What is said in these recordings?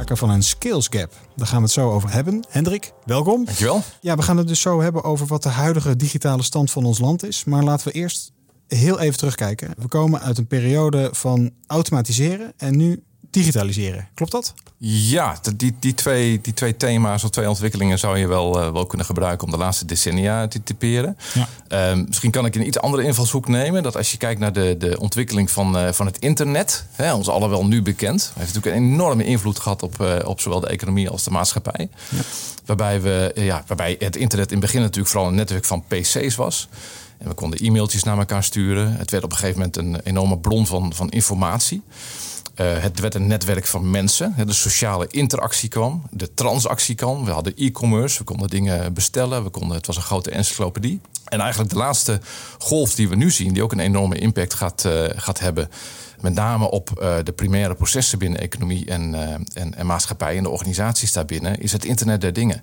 sprake van een skills gap. Daar gaan we het zo over hebben. Hendrik, welkom. Dankjewel. Ja, we gaan het dus zo hebben over wat de huidige digitale stand van ons land is. Maar laten we eerst heel even terugkijken. We komen uit een periode van automatiseren en nu digitaliseren. Klopt dat? Ja, die, die, twee, die twee thema's of twee ontwikkelingen zou je wel, uh, wel kunnen gebruiken om de laatste decennia te typeren. Ja. Uh, misschien kan ik een iets andere invalshoek nemen. Dat als je kijkt naar de, de ontwikkeling van, uh, van het internet, hè, ons allen wel nu bekend, heeft natuurlijk een enorme invloed gehad op, uh, op zowel de economie als de maatschappij. Ja. Waarbij, we, ja, waarbij het internet in het begin natuurlijk vooral een netwerk van PC's was. En we konden e-mailtjes naar elkaar sturen. Het werd op een gegeven moment een enorme bron van, van informatie. Uh, het werd een netwerk van mensen. De sociale interactie kwam, de transactie kwam. We hadden e-commerce, we konden dingen bestellen. We konden, het was een grote encyclopedie. En eigenlijk de laatste golf die we nu zien, die ook een enorme impact gaat, uh, gaat hebben. Met name op uh, de primaire processen binnen economie en, en, en maatschappij en de organisaties daarbinnen, is het internet der dingen.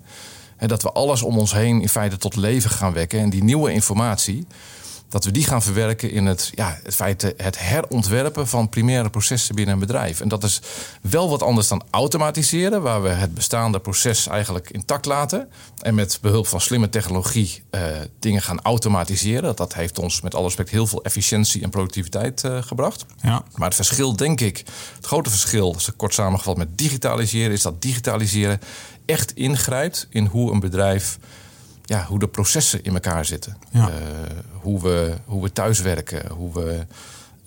He, dat we alles om ons heen in feite tot leven gaan wekken. En die nieuwe informatie, dat we die gaan verwerken in het, ja, het feit het herontwerpen van primaire processen binnen een bedrijf. En dat is wel wat anders dan automatiseren, waar we het bestaande proces eigenlijk intact laten. En met behulp van slimme technologie uh, dingen gaan automatiseren. Dat heeft ons met alle respect heel veel efficiëntie en productiviteit uh, gebracht. Ja. Maar het verschil, denk ik, het grote verschil, dus kort samengevat met digitaliseren, is dat digitaliseren echt ingrijpt in hoe een bedrijf ja, hoe de processen in elkaar zitten. Ja. Uh, hoe, we, hoe we thuiswerken, hoe we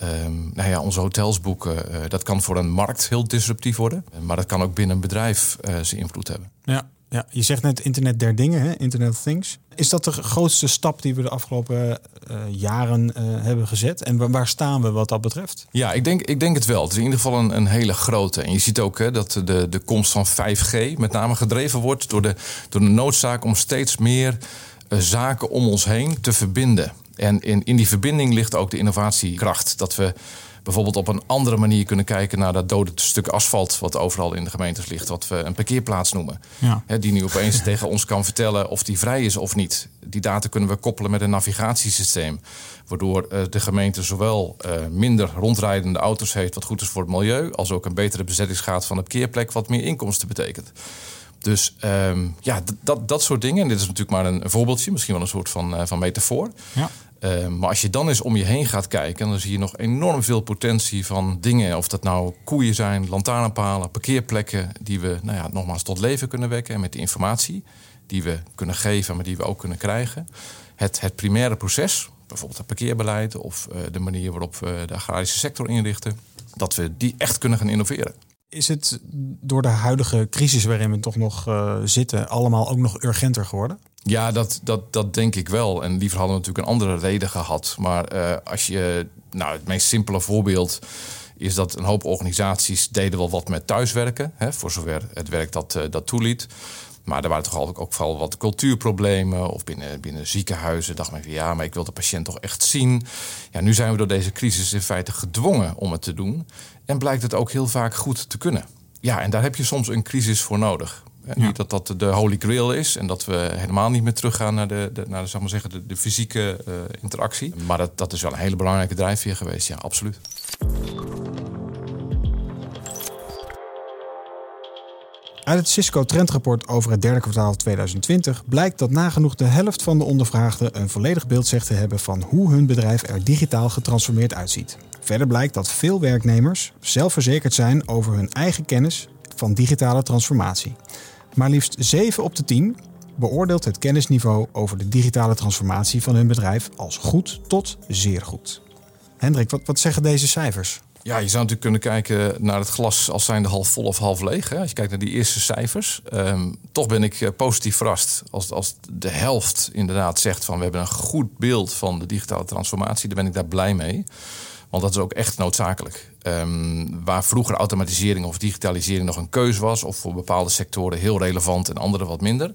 um, nou ja, onze hotels boeken. Uh, dat kan voor een markt heel disruptief worden. Maar dat kan ook binnen een bedrijf uh, zijn invloed hebben. Ja. Ja, je zegt net internet der dingen, hè? internet of things. Is dat de grootste stap die we de afgelopen uh, jaren uh, hebben gezet? En waar staan we wat dat betreft? Ja, ik denk, ik denk het wel. Het is in ieder geval een, een hele grote. En je ziet ook hè, dat de, de komst van 5G met name gedreven wordt door de, door de noodzaak om steeds meer uh, zaken om ons heen te verbinden. En in, in die verbinding ligt ook de innovatiekracht. Dat we bijvoorbeeld op een andere manier kunnen kijken naar dat dode stuk asfalt wat overal in de gemeentes ligt, wat we een parkeerplaats noemen. Ja. He, die nu opeens tegen ons kan vertellen of die vrij is of niet. Die data kunnen we koppelen met een navigatiesysteem, waardoor uh, de gemeente zowel uh, minder rondrijdende auto's heeft, wat goed is voor het milieu, als ook een betere bezettingsgraad van de parkeerplek, wat meer inkomsten betekent. Dus um, ja, dat, dat soort dingen. En dit is natuurlijk maar een, voorbeeldje, misschien wel een soort van, uh, van metafoor. Ja. Uh, maar als je dan eens om je heen gaat kijken, dan zie je nog enorm veel potentie van dingen. Of dat nou koeien zijn, lantaarnpalen, parkeerplekken, die we nou ja, nogmaals tot leven kunnen wekken. En met de informatie die we kunnen geven, maar die we ook kunnen krijgen. Het, het primaire proces, bijvoorbeeld het parkeerbeleid of uh, de manier waarop we de agrarische sector inrichten, dat we die echt kunnen gaan innoveren. Is het door de huidige crisis waarin we toch nog uh, zitten, allemaal ook nog urgenter geworden? Ja, dat, dat, dat denk ik wel. En liever hadden we natuurlijk een andere reden gehad. Maar uh, als je, nou, het meest simpele voorbeeld is dat een hoop organisaties deden wel wat met thuiswerken. Hè, voor zover het werk dat, uh, dat toeliet. Maar er waren toch ook, ook vooral wat cultuurproblemen. Of binnen, binnen ziekenhuizen dacht men van ja, maar ik wil de patiënt toch echt zien. Ja, nu zijn we door deze crisis in feite gedwongen om het te doen. En blijkt het ook heel vaak goed te kunnen. Ja, en daar heb je soms een crisis voor nodig. Ja. Niet dat dat de holy grail is en dat we helemaal niet meer teruggaan naar de, de, naar de, zeg maar zeggen, de, de fysieke uh, interactie. Maar dat, dat is wel een hele belangrijke drijfveer geweest, ja, absoluut. Uit het Cisco trendrapport over het derde kwartaal 2020 blijkt dat nagenoeg de helft van de ondervraagden een volledig beeld zegt te hebben van hoe hun bedrijf er digitaal getransformeerd uitziet. Verder blijkt dat veel werknemers zelfverzekerd zijn over hun eigen kennis van digitale transformatie. Maar liefst 7 op de 10 beoordeelt het kennisniveau over de digitale transformatie van hun bedrijf als goed tot zeer goed. Hendrik, wat, wat zeggen deze cijfers? Ja, je zou natuurlijk kunnen kijken naar het glas als zijnde half vol of half leeg. Als je kijkt naar die eerste cijfers. Um, toch ben ik uh, positief verrast. Als, als de helft inderdaad zegt van we hebben een goed beeld van de digitale transformatie, dan ben ik daar blij mee. Want dat is ook echt noodzakelijk. Um, waar vroeger automatisering of digitalisering nog een keuze was, of voor bepaalde sectoren heel relevant en andere wat minder,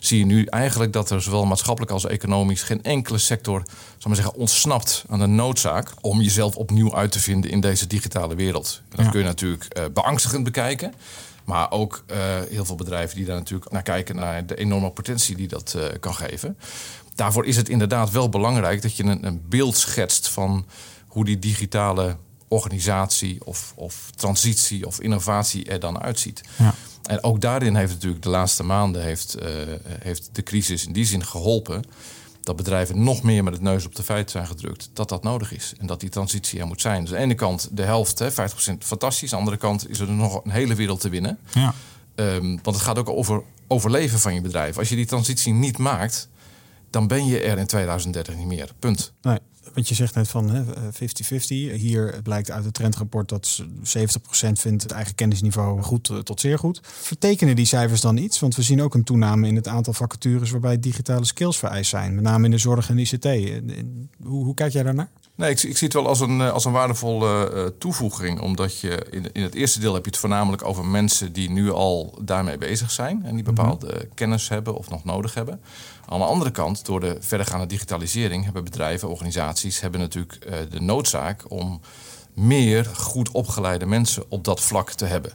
zie je nu eigenlijk dat er zowel maatschappelijk als economisch geen enkele sector zal maar zeggen, ontsnapt aan de noodzaak om jezelf opnieuw uit te vinden in deze digitale wereld. Dat ja. kun je natuurlijk uh, beangstigend bekijken. Maar ook uh, heel veel bedrijven die daar natuurlijk naar kijken, naar de enorme potentie die dat uh, kan geven. Daarvoor is het inderdaad wel belangrijk dat je een, een beeld schetst van hoe die digitale organisatie of, of transitie of innovatie er dan uitziet. Ja. En ook daarin heeft natuurlijk de laatste maanden heeft, uh, heeft de crisis in die zin geholpen dat bedrijven nog meer met het neus op de feiten zijn gedrukt dat dat nodig is. En dat die transitie er moet zijn. Dus aan de ene kant de helft, hè, 50% fantastisch. Aan de andere kant is er nog een hele wereld te winnen. Ja. Um, want het gaat ook over overleven van je bedrijf. Als je die transitie niet maakt, dan ben je er in 2030 niet meer. Punt. Nee. Want je zegt net van 50-50. Hier blijkt uit het trendrapport dat 70% vindt het eigen kennisniveau goed eh, tot zeer goed. Vertekenen die cijfers dan iets? Want we zien ook een toename in het aantal vacatures waarbij digitale skills vereist zijn. Met name in de zorg en ICT. Eh, hoe, hoe kijk jij daarnaar? Nee, ik, ik, zie het wel als een, eh, als een waardevolle uh, toevoeging. Omdat je in, in het eerste deel heb je het voornamelijk over mensen die nu al daarmee bezig zijn. En die mhm. bepaalde kennis hebben of nog nodig hebben. Aan de andere kant, door de verdergaande digitalisering, hebben bedrijven, organisaties hebben natuurlijk uh, de noodzaak om meer goed opgeleide mensen op dat vlak te hebben.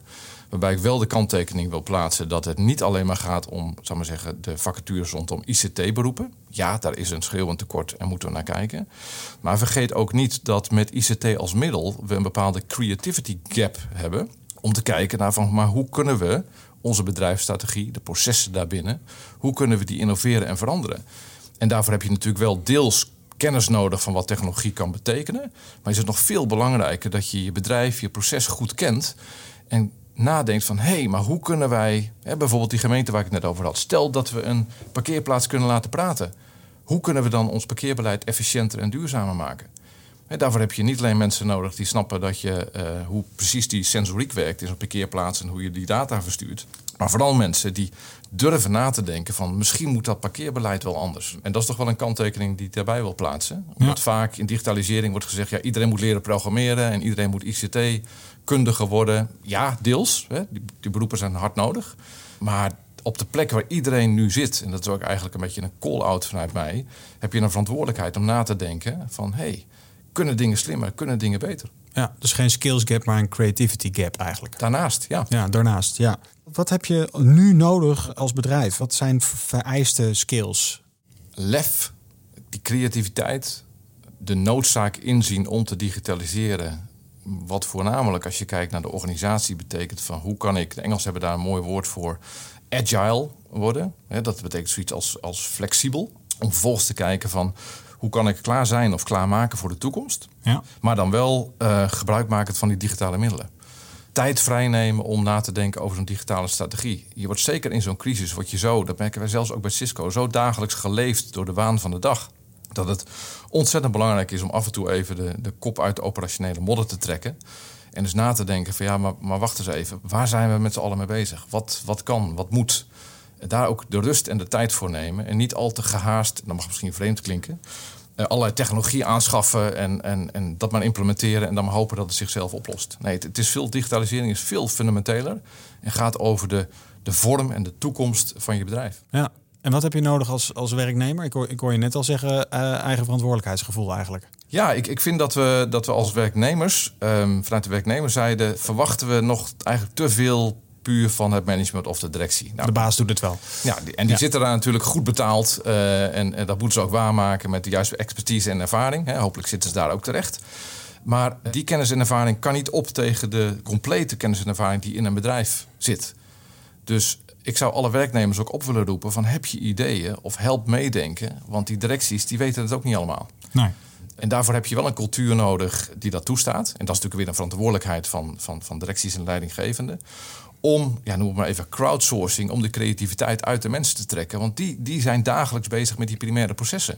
Waarbij ik wel de kanttekening wil plaatsen dat het niet alleen maar gaat om zal maar zeggen, de vacatures rondom ICT-beroepen. Ja, daar is een schreeuwend tekort en moeten we naar kijken. Maar vergeet ook niet dat met ICT als middel we een bepaalde creativity gap hebben. Om te kijken naar van, maar hoe kunnen we onze bedrijfsstrategie, de processen daarbinnen, hoe kunnen we die innoveren en veranderen? En daarvoor heb je natuurlijk wel deels kennis nodig van wat technologie kan betekenen. Maar is het nog veel belangrijker dat je je bedrijf, je proces goed kent. En nadenkt van hé, hey, maar hoe kunnen wij, hè, bijvoorbeeld die gemeente waar ik net over had, stel dat we een parkeerplaats kunnen laten praten. Hoe kunnen we dan ons parkeerbeleid efficiënter en duurzamer maken? Hè, daarvoor heb je niet alleen mensen nodig die snappen dat je, uh, hoe precies die sensoriek werkt in zo'n parkeerplaats en hoe je die data verstuurt. Maar vooral mensen die durven na te denken van misschien moet dat parkeerbeleid wel anders. En dat is toch wel een kanttekening die ik daarbij wil plaatsen. Omdat vaak in digitalisering wordt gezegd, ja, iedereen moet leren programmeren en iedereen moet ICT kundiger worden. Ja, deels. Hè. Die, die, beroepen zijn hard nodig. Maar op de plek waar iedereen nu zit, en dat is ook eigenlijk een beetje een call-out vanuit mij, heb je een verantwoordelijkheid om na te denken van hey, kunnen dingen slimmer, kunnen dingen beter. Ja, dus geen skills gap, maar een creativity gap eigenlijk. Daarnaast, ja. Ja, daarnaast, ja. Wat heb je nu nodig als bedrijf? Wat zijn vereiste skills? Lef, die creativiteit, de noodzaak inzien om te digitaliseren. Wat voornamelijk als je kijkt naar de organisatie betekent van hoe kan ik, de Engels hebben daar een mooi woord voor, agile worden. Dat betekent zoiets als, als flexibel. Om vervolgens te kijken van hoe kan ik klaar zijn of klaarmaken voor de toekomst. Ja. Maar dan wel uh, gebruik maken van die digitale middelen. Tijd vrijnemen om na te denken over zo'n digitale strategie. Je wordt zeker in zo'n crisis, word je zo, dat merken wij zelfs ook bij Cisco, zo dagelijks geleefd door de waan van de dag. Dat het ontzettend belangrijk is om af en toe even de, de kop uit de operationele modder te trekken. En dus na te denken van ja, maar, maar wacht eens even. Waar zijn we met z'n allen mee bezig? Wat, wat kan, wat moet? Daar ook de rust en de tijd voor nemen. En niet al te gehaast, dat mag misschien vreemd klinken, uh, allerlei technologie aanschaffen en, en, en dat maar implementeren en dan maar hopen dat het zichzelf oplost. Nee, het, is veel, digitalisering is veel fundamenteler en gaat over de, de vorm en de toekomst van je bedrijf. Ja. En wat heb je nodig als, als werknemer? Ik hoor, ik hoor je net al zeggen, uh, eigen verantwoordelijkheidsgevoel eigenlijk. Ja, ik, ik vind dat we, dat we als werknemers, um, vanuit de werknemerszijde, verwachten we nog eigenlijk te veel puur van het management of de directie. Nou, de baas doet het wel. Ja, en die zitten daar natuurlijk goed betaald. Uh, en, en, dat moeten ze ook waarmaken met de juiste expertise en ervaring. Hè. Hopelijk zitten ze daar ook terecht. Maar die kennis en ervaring kan niet op tegen de complete kennis en ervaring die in een bedrijf zit. Dus ik zou alle werknemers ook op willen roepen van heb je ideeën of help meedenken. Want die directies die weten het ook niet allemaal. Nee. En daarvoor heb je wel een cultuur nodig die dat toestaat. En dat is natuurlijk weer een verantwoordelijkheid van, van, van directies en leidinggevenden om, ja, noem maar even, crowdsourcing, om de creativiteit uit de mensen te trekken. Want die, die zijn dagelijks bezig met die primaire processen.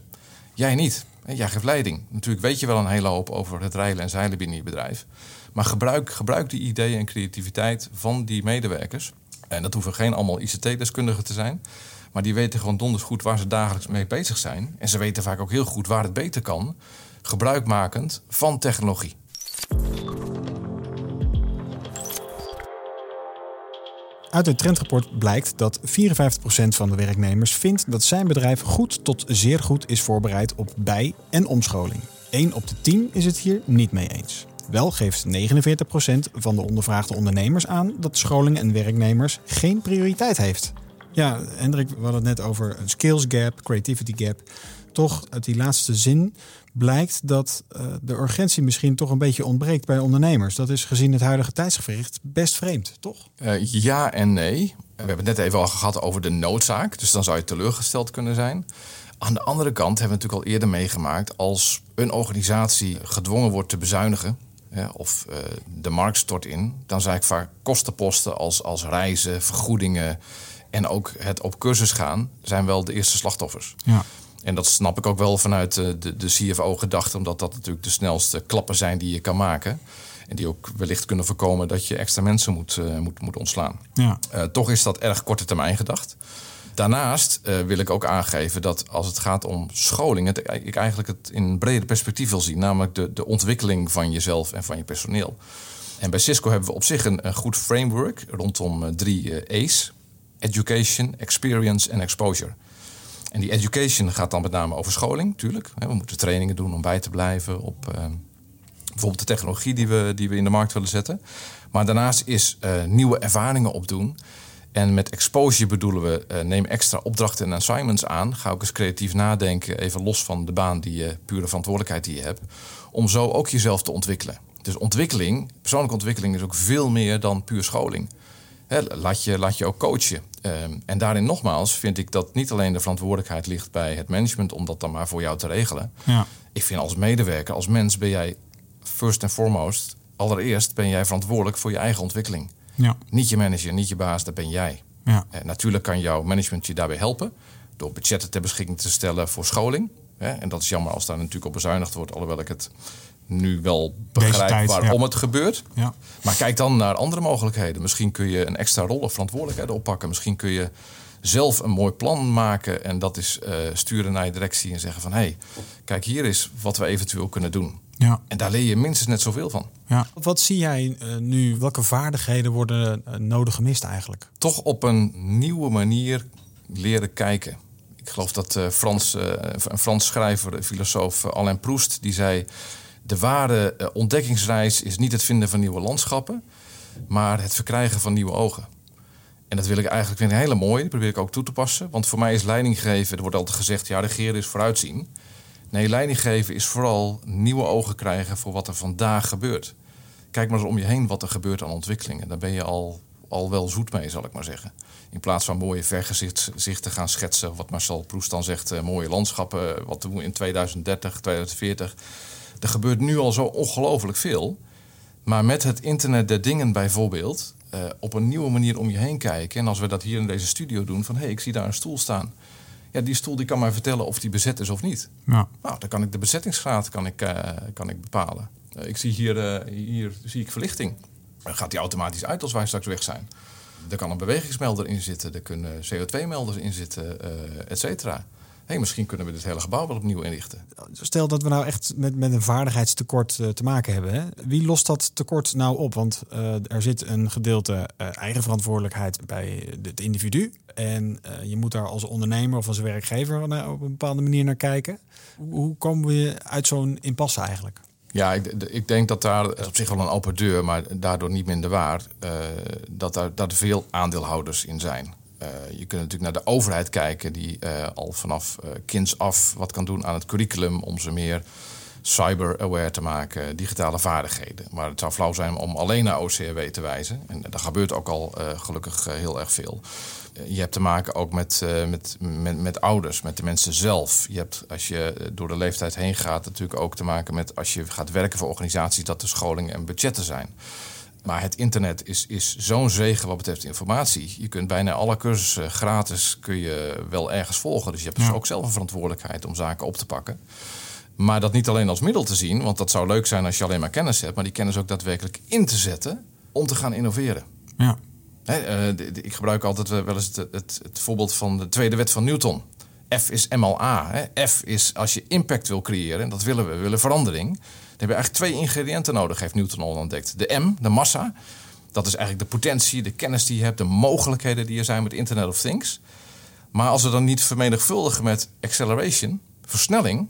Jij niet. Jij geeft leiding. Natuurlijk weet je wel een hele hoop over het rijlen en zeilen binnen je bedrijf. Maar gebruik, gebruik die ideeën en creativiteit van die medewerkers. En dat hoeven geen allemaal ICT-deskundigen te zijn. Maar die weten gewoon donders goed waar ze dagelijks mee bezig zijn. En ze weten vaak ook heel goed waar het beter kan. Gebruikmakend van technologie. Uit het trendrapport blijkt dat 54% van de werknemers vindt dat zijn bedrijf goed tot zeer goed is voorbereid op bij- en omscholing. 1 op de 10 is het hier niet mee eens. Wel geeft 49% van de ondervraagde ondernemers aan dat scholing en werknemers geen prioriteit heeft. Ja, Hendrik, we hadden het net over een skills gap, creativity gap. Toch uit die laatste zin blijkt dat uh, de urgentie misschien toch een beetje ontbreekt bij ondernemers. Dat is gezien het huidige tijdsgevricht best vreemd, toch? Uh, ja en nee. We hebben het net even al gehad over de noodzaak. Dus dan zou je teleurgesteld kunnen zijn. Aan de andere kant hebben we natuurlijk al eerder meegemaakt als een organisatie gedwongen wordt te bezuinigen. of uh, de markt stort in, dan zijn ik vaak kostenposten als, als reizen, vergoedingen en ook het op cursus gaan, zijn wel de eerste slachtoffers. Ja. En dat snap ik ook wel vanuit de, de, de CFO-gedachte, omdat dat natuurlijk de snelste klappen zijn die je kan maken. En die ook wellicht kunnen voorkomen dat je extra mensen moet, uh, moet, moet ontslaan. Ja. Uh, toch is dat erg korte termijn gedacht. Daarnaast uh, wil ik ook aangeven dat als het gaat om scholing, het, ik eigenlijk het in een breder perspectief wil zien, namelijk de, de ontwikkeling van jezelf en van je personeel. En bij Cisco hebben we op zich een, een goed framework rondom drie A's: Education, Experience en Exposure. En die education gaat dan met name over scholing, natuurlijk. We moeten trainingen doen om bij te blijven op uh, bijvoorbeeld de technologie die we, die we in de markt willen zetten. Maar daarnaast is uh, nieuwe ervaringen opdoen. En met exposure bedoelen we, uh, neem extra opdrachten en assignments aan. Ga ook eens creatief nadenken, even los van de baan die je, pure verantwoordelijkheid die je hebt. Om zo ook jezelf te ontwikkelen. Dus ontwikkeling, persoonlijke ontwikkeling is ook veel meer dan puur scholing. Laat, je, laat je ook coachen. Um, en daarin nogmaals vind ik dat niet alleen de verantwoordelijkheid ligt bij het management om dat dan maar voor jou te regelen. Ja. Ik vind als medewerker, als mens ben jij first and foremost, allereerst ben jij verantwoordelijk voor je eigen ontwikkeling. Ja. Niet je manager, niet je baas, dat ben jij. Ja. Uh, natuurlijk kan jouw management je daarbij helpen door budgetten ter beschikking te stellen voor scholing. En dat is jammer als daar natuurlijk op bezuinigd wordt, alhoewel ik het nu wel begrijp waarom het gebeurt. Ja. Maar kijk dan naar andere mogelijkheden. Misschien kun je een extra rol of verantwoordelijkheid oppakken. Misschien kun je zelf een mooi plan maken en dat is uh, sturen naar je directie en zeggen van hé, hey, kijk hier is wat we eventueel kunnen doen. Ja. En daar leer je minstens net zoveel van. Ja. Wat zie jij uh, nu? Welke vaardigheden worden uh, nodig gemist eigenlijk? Toch op een nieuwe manier leren kijken. Ik geloof dat Frans, een Frans schrijver, filosoof Alain Proust, die zei de ware uh, ontdekkingsreis is niet het vinden van nieuwe landschappen, maar het verkrijgen van nieuwe ogen. En dat wil ik eigenlijk vind ik hele mooi. Dat probeer ik ook toe te passen. Want voor mij is leiding geven, er wordt altijd gezegd, ja, regeren is vooruitzien. Nee, leiding geven is vooral nieuwe ogen krijgen voor wat er vandaag gebeurt. Kijk maar eens om je heen wat er gebeurt aan ontwikkelingen. Daar ben je al, al wel zoet mee, zal ik maar zeggen. In plaats van mooie vergezichten gaan schetsen, wat Marcel Proest dan zegt, uh, mooie landschappen, wat doen we in 2030, 2040 er gebeurt nu al zo ongelooflijk veel. Maar met het internet der dingen bijvoorbeeld, uh, op een nieuwe manier om je heen kijken. En als we dat hier in deze studio doen, van hé, hey, ik zie daar een stoel staan. Ja, die stoel die kan mij vertellen of die bezet is of niet. Ja. Nou, dan kan ik de bezettingsgraad kan ik, uh, kan ik bepalen. Uh, ik zie hier, hier zie ik verlichting. Dan gaat die automatisch uit als wij straks weg zijn. Er kan een bewegingsmelder in zitten, er kunnen CO2-melders in zitten, et cetera hey, misschien kunnen we dit hele gebouw wel opnieuw inrichten. Stel dat we nou echt met, met een vaardigheidstekort uh, te maken hebben. Hè? Wie lost dat tekort nou op? Want uh, er zit een gedeelte uh, eigen verantwoordelijkheid bij het individu. En je moet daar als ondernemer of als werkgever op een bepaalde manier naar kijken. Hoe komen we uit zo'n impasse eigenlijk? Ja, ik, ik, denk dat daar is op zich wel een open deur, maar daardoor niet minder waar. dat, daar, dat veel aandeelhouders in zijn. Uh, je kunt natuurlijk naar de overheid kijken, die uh, al vanaf uh, kinds af wat kan doen aan het curriculum om ze meer cyber-aware te maken, digitale vaardigheden. Maar het zou flauw zijn om alleen naar OCRW te wijzen. En dat gebeurt ook al gelukkig heel erg veel. je hebt te maken ook met, met, met, met ouders, met de mensen zelf. Je hebt, als je door de leeftijd heen gaat, natuurlijk ook te maken met als je gaat werken voor organisaties, dat er scholingen en budgetten zijn. Maar het internet is, is zo'n zegen wat betreft informatie. Je kunt bijna alle cursussen gratis kun je wel ergens volgen. Dus je hebt dus ook zelf een verantwoordelijkheid om zaken op te pakken. Maar dat niet alleen als middel te zien, want dat zou leuk zijn als je alleen maar kennis hebt, maar die kennis ook daadwerkelijk in te zetten om te gaan innoveren. Ja. uh, ik gebruik altijd wel eens het, het, het, voorbeeld van de tweede wet van Newton. F is MLA. Hè. F is als je impact wil creëren, en dat willen we, we willen verandering heb je eigenlijk twee ingrediënten nodig, heeft Newton al ontdekt. De M, de massa. Dat is eigenlijk de potentie, de kennis die je hebt, de mogelijkheden die er zijn met Internet of Things. Maar als we dan niet vermenigvuldigen met acceleration, versnelling,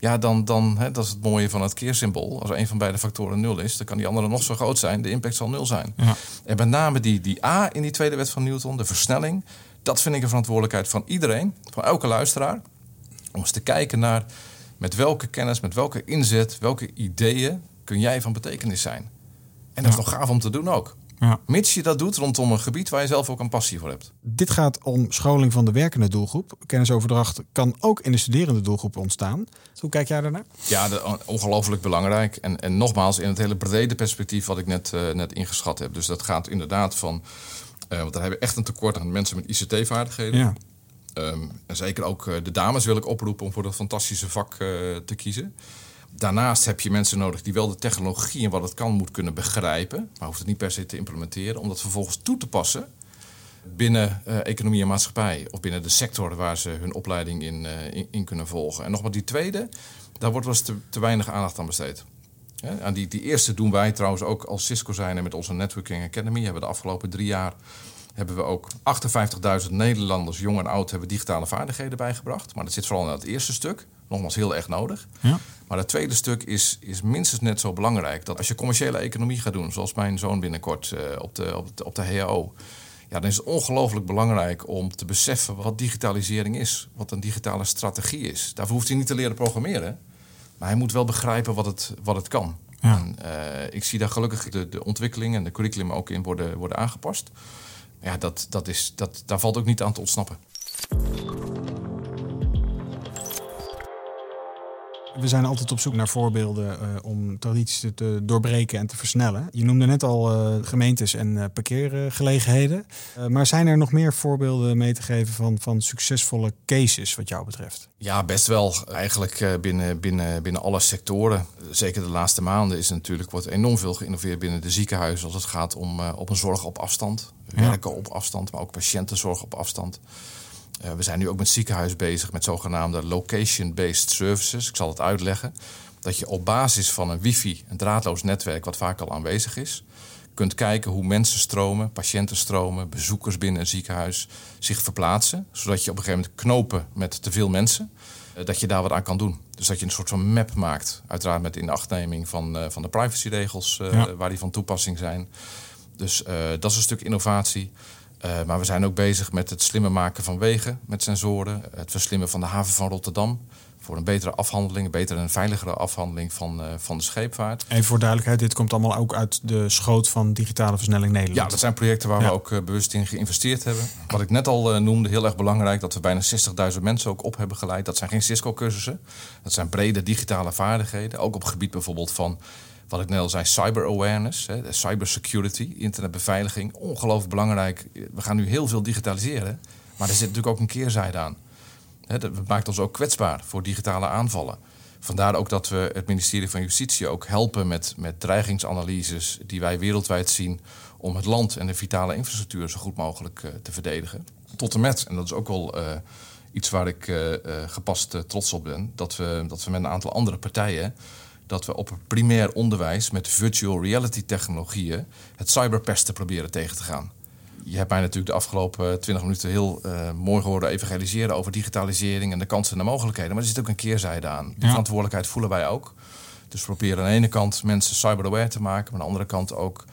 ja, dan, dan hè, dat is het mooie van het keersymbool. Als een van beide factoren nul is, dan kan die andere nog zo groot zijn. De impact zal nul zijn. Ja. En met name die, die A in die tweede wet van Newton, de versnelling, dat vind ik een verantwoordelijkheid van iedereen, van elke luisteraar Om eens te kijken naar met welke kennis, met welke inzet, welke ideeën kun jij van betekenis zijn. En dat is nog gaaf om te doen ook. Ja. Mits je dat doet rondom een gebied waar je zelf ook een passie voor hebt. Dit gaat om scholing van de werkende doelgroep. Kennisoverdracht kan ook in de studerende doelgroep ontstaan. Hoe kijk jij daarnaar? Ja, ongelooflijk belangrijk. En, en nogmaals, in het hele brede perspectief wat ik net, uh, net ingeschat heb. Dus dat gaat inderdaad van... Uh, want daar hebben we echt een tekort aan mensen met ICT-vaardigheden. Ja. Ehm, en zeker ook uh, de dames wil ik oproepen om voor dat fantastische vak te kiezen. Daarnaast heb je mensen nodig die wel de technologie en wat het kan moet kunnen begrijpen. Maar hoeft het niet per se te implementeren. Om dat vervolgens toe te passen binnen uh, economie en maatschappij. Of binnen de sector waar ze hun opleiding in, in, kunnen volgen. En nogmaals, die tweede, daar wordt wel eens te, te weinig aandacht aan besteed. Ja, aan die, die eerste doen wij trouwens ook als Cisco zijn en met onze Networking Academy. Hebben we de afgelopen drie jaar hebben we ook 58.000 Nederlanders, jong en oud, hebben digitale vaardigheden bijgebracht. Maar dat zit vooral in het eerste stuk. Nogmaals heel erg nodig. Ja. Maar het tweede stuk is, is minstens net zo belangrijk. Dat als je commerciële economie gaat doen, zoals mijn zoon binnenkort uh, op, de, op, de, op de HAO. Ja, dan is het ongelooflijk belangrijk om te beseffen wat digitalisering is. Wat een digitale strategie is. Daarvoor hoeft hij niet te leren programmeren. Maar hij moet wel begrijpen wat het, wat het kan. Ja. En, uh, ik zie daar gelukkig de, de ontwikkeling en de curriculum ook in worden, worden aangepast. Ja, dat, dat is, dat, daar valt ook niet aan te ontsnappen. We zijn altijd op zoek naar voorbeelden uh, om tradities te doorbreken en te versnellen. Je noemde net al uh, gemeentes en uh, parkeergelegenheden. maar zijn er nog meer voorbeelden mee te geven van, van succesvolle cases wat jou betreft? Ja, best wel. Eigenlijk binnen, binnen, binnen alle sectoren. Zeker de laatste maanden is natuurlijk wordt enorm veel geïnnoveerd binnen de ziekenhuizen als het gaat om op een zorg op afstand. Werken op afstand, maar ook patiëntenzorg op afstand. Uh, we zijn nu ook met ziekenhuis bezig met zogenaamde location-based services. Ik zal het uitleggen. Dat je op basis van een wifi, een draadloos netwerk wat vaak al aanwezig is, kunt kijken hoe mensen stromen, patiënten stromen, bezoekers binnen een ziekenhuis zich verplaatsen. Zodat je op een gegeven moment knopen met te veel mensen, uh, dat je daar wat aan kan doen. Dus dat je een soort van map maakt. Uiteraard met inachtneming van, uh, van de privacyregels ja. waar die van toepassing zijn. Dus dat is een stuk innovatie. Uh, maar we zijn ook bezig met het slimmer maken van wegen met sensoren. Het verslimmen van de haven van Rotterdam. Voor een betere afhandeling, een betere en veiligere afhandeling van, uh, van de scheepvaart. En voor duidelijkheid, dit komt allemaal ook uit de schoot van digitale versnelling Nederland. Ja, dat zijn projecten waar we ook uh, bewust in geïnvesteerd hebben. Wat ik net al noemde, heel erg belangrijk, dat we bijna 60.000 mensen ook op hebben geleid. Dat zijn geen Cisco-cursussen. Dat zijn brede digitale vaardigheden. Ook op het gebied bijvoorbeeld van wat ik net al zei, cyber awareness, hè, cyber security, internetbeveiliging, ongelooflijk belangrijk. We gaan nu heel veel digitaliseren, maar er zit natuurlijk ook een keerzijde aan. Hè, dat maakt ons ook kwetsbaar voor digitale aanvallen. Vandaar ook dat we het ministerie van Justitie ook helpen met, met dreigingsanalyses die wij wereldwijd zien om het land en de vitale infrastructuur zo goed mogelijk uh, te verdedigen. Tot en met, en dat is ook wel uh, iets waar ik uh, gepast trots op ben, dat we, dat we met een aantal andere partijen dat we op het primair onderwijs met virtual reality technologieën het cyberpesten proberen tegen te gaan. Je hebt mij natuurlijk de afgelopen 20 minuten heel uh, mooi gehoord evangeliseren over digitalisering en de kansen en de mogelijkheden. Maar er zit ook een keerzijde aan. Die verantwoordelijkheid voelen wij ook. Dus we proberen aan de ene kant mensen cyber-aware te maken, maar aan de andere kant ook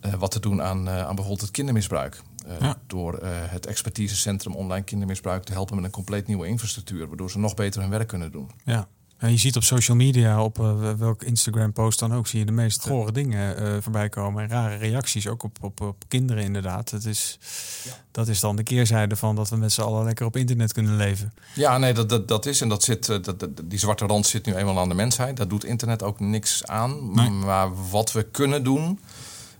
uh, wat te doen aan, uh, aan bijvoorbeeld het kindermisbruik. Ja. Door het expertisecentrum online kindermisbruik te helpen met een compleet nieuwe infrastructuur, waardoor ze nog beter hun werk kunnen doen. Ja, en je ziet op social media, op uh, welk Instagram-post dan ook, zie je de meest gore dingen uh, voorbij komen. En rare reacties, ook op, op, op kinderen inderdaad. Het is, ja. Dat is dan de keerzijde van dat we met z'n allen lekker op internet kunnen leven. Ja, nee, dat, dat, dat is. En dat zit, dat, dat, die zwarte rand zit nu eenmaal aan de mensheid. Dat doet internet ook niks aan. Nee. Maar wat we kunnen doen,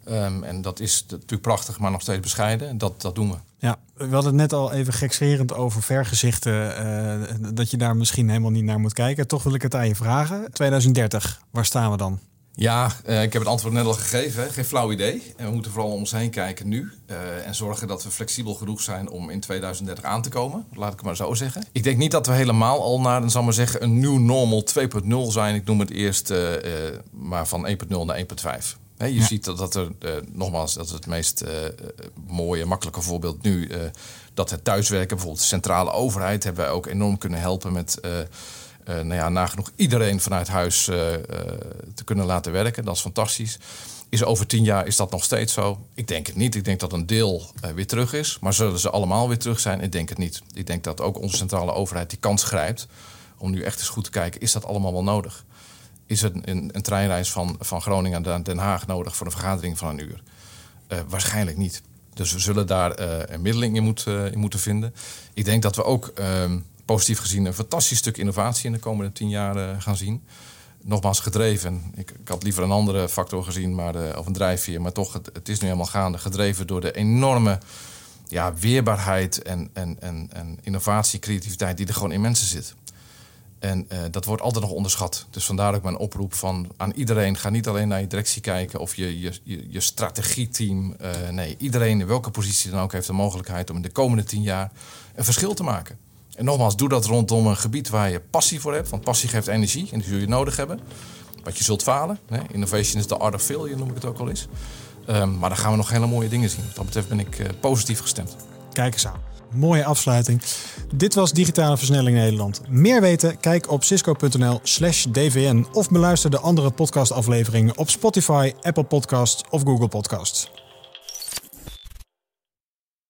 um, en dat is natuurlijk prachtig, maar nog steeds bescheiden, dat, dat doen we. Ja, we hadden het net al even gekscherend over vergezichten. Uh, dat je daar misschien helemaal niet naar moet kijken. Toch wil ik het aan je vragen. 2030, waar staan we dan? Ja, uh, ik heb het antwoord net al gegeven. Hè. Geen flauw idee. En we moeten vooral om ons heen kijken nu. Uh, en zorgen dat we flexibel genoeg zijn om in 2030 aan te komen. Laat ik het maar zo zeggen. Ik denk niet dat we helemaal al naar, dan zal maar zeggen, een nieuw normal 2.0 zijn. Ik noem het eerst maar van 1.0 naar 1.5. He, je ja. ziet dat, dat er, uh, nogmaals, dat is het meest uh, mooie, makkelijke voorbeeld nu. Uh, dat het thuiswerken, bijvoorbeeld de centrale overheid, hebben wij ook enorm kunnen helpen met nou ja, nagenoeg iedereen vanuit huis te kunnen laten werken. Dat is fantastisch. Is over tien jaar is dat nog steeds zo? Ik denk het niet. Ik denk dat een deel weer terug is. Maar zullen ze allemaal weer terug zijn? Ik denk het niet. Ik denk dat ook onze centrale overheid die kans grijpt Om nu echt eens goed te kijken, is dat allemaal wel nodig? Is het een, een treinreis van, van Groningen naar Den Haag nodig voor een vergadering van een uur? Uh, waarschijnlijk niet. Dus we zullen daar uh, een middeling in, moet, in, moeten vinden. Ik denk dat we ook ehm, positief gezien een fantastisch stuk innovatie in de komende tien jaar gaan zien nogmaals gedreven. Ik, ik, had liever een andere factor gezien, maar of een drijfveer. Maar toch, het, het, is nu helemaal gaande. Gedreven door de enorme ja, weerbaarheid en, en, en, en innovatie, creativiteit die er gewoon in mensen zit. En uh, dat wordt altijd nog onderschat. Dus vandaar ook mijn oproep van aan iedereen: ga niet alleen naar je directie kijken of je, je, je, je. Uh, nee, iedereen in welke positie dan ook heeft de mogelijkheid om in de komende tien jaar een verschil te maken. En nogmaals, doe dat rondom een gebied waar je passie voor hebt. Want passie geeft energie en die zul je nodig hebben. Wat je zult falen. Hè? Innovation is the art of failure, noem ik het ook al eens. Um, maar dan gaan we nog hele mooie dingen zien. Wat dat betreft ben ik uh, positief gestemd. Kijk eens aan. Mooie afsluiting. Dit was Digitale Versnelling Nederland. Meer weten? Kijk op cisco.nl slash dvn of beluister de andere podcastafleveringen op Spotify, Apple Podcasts of Google Podcasts.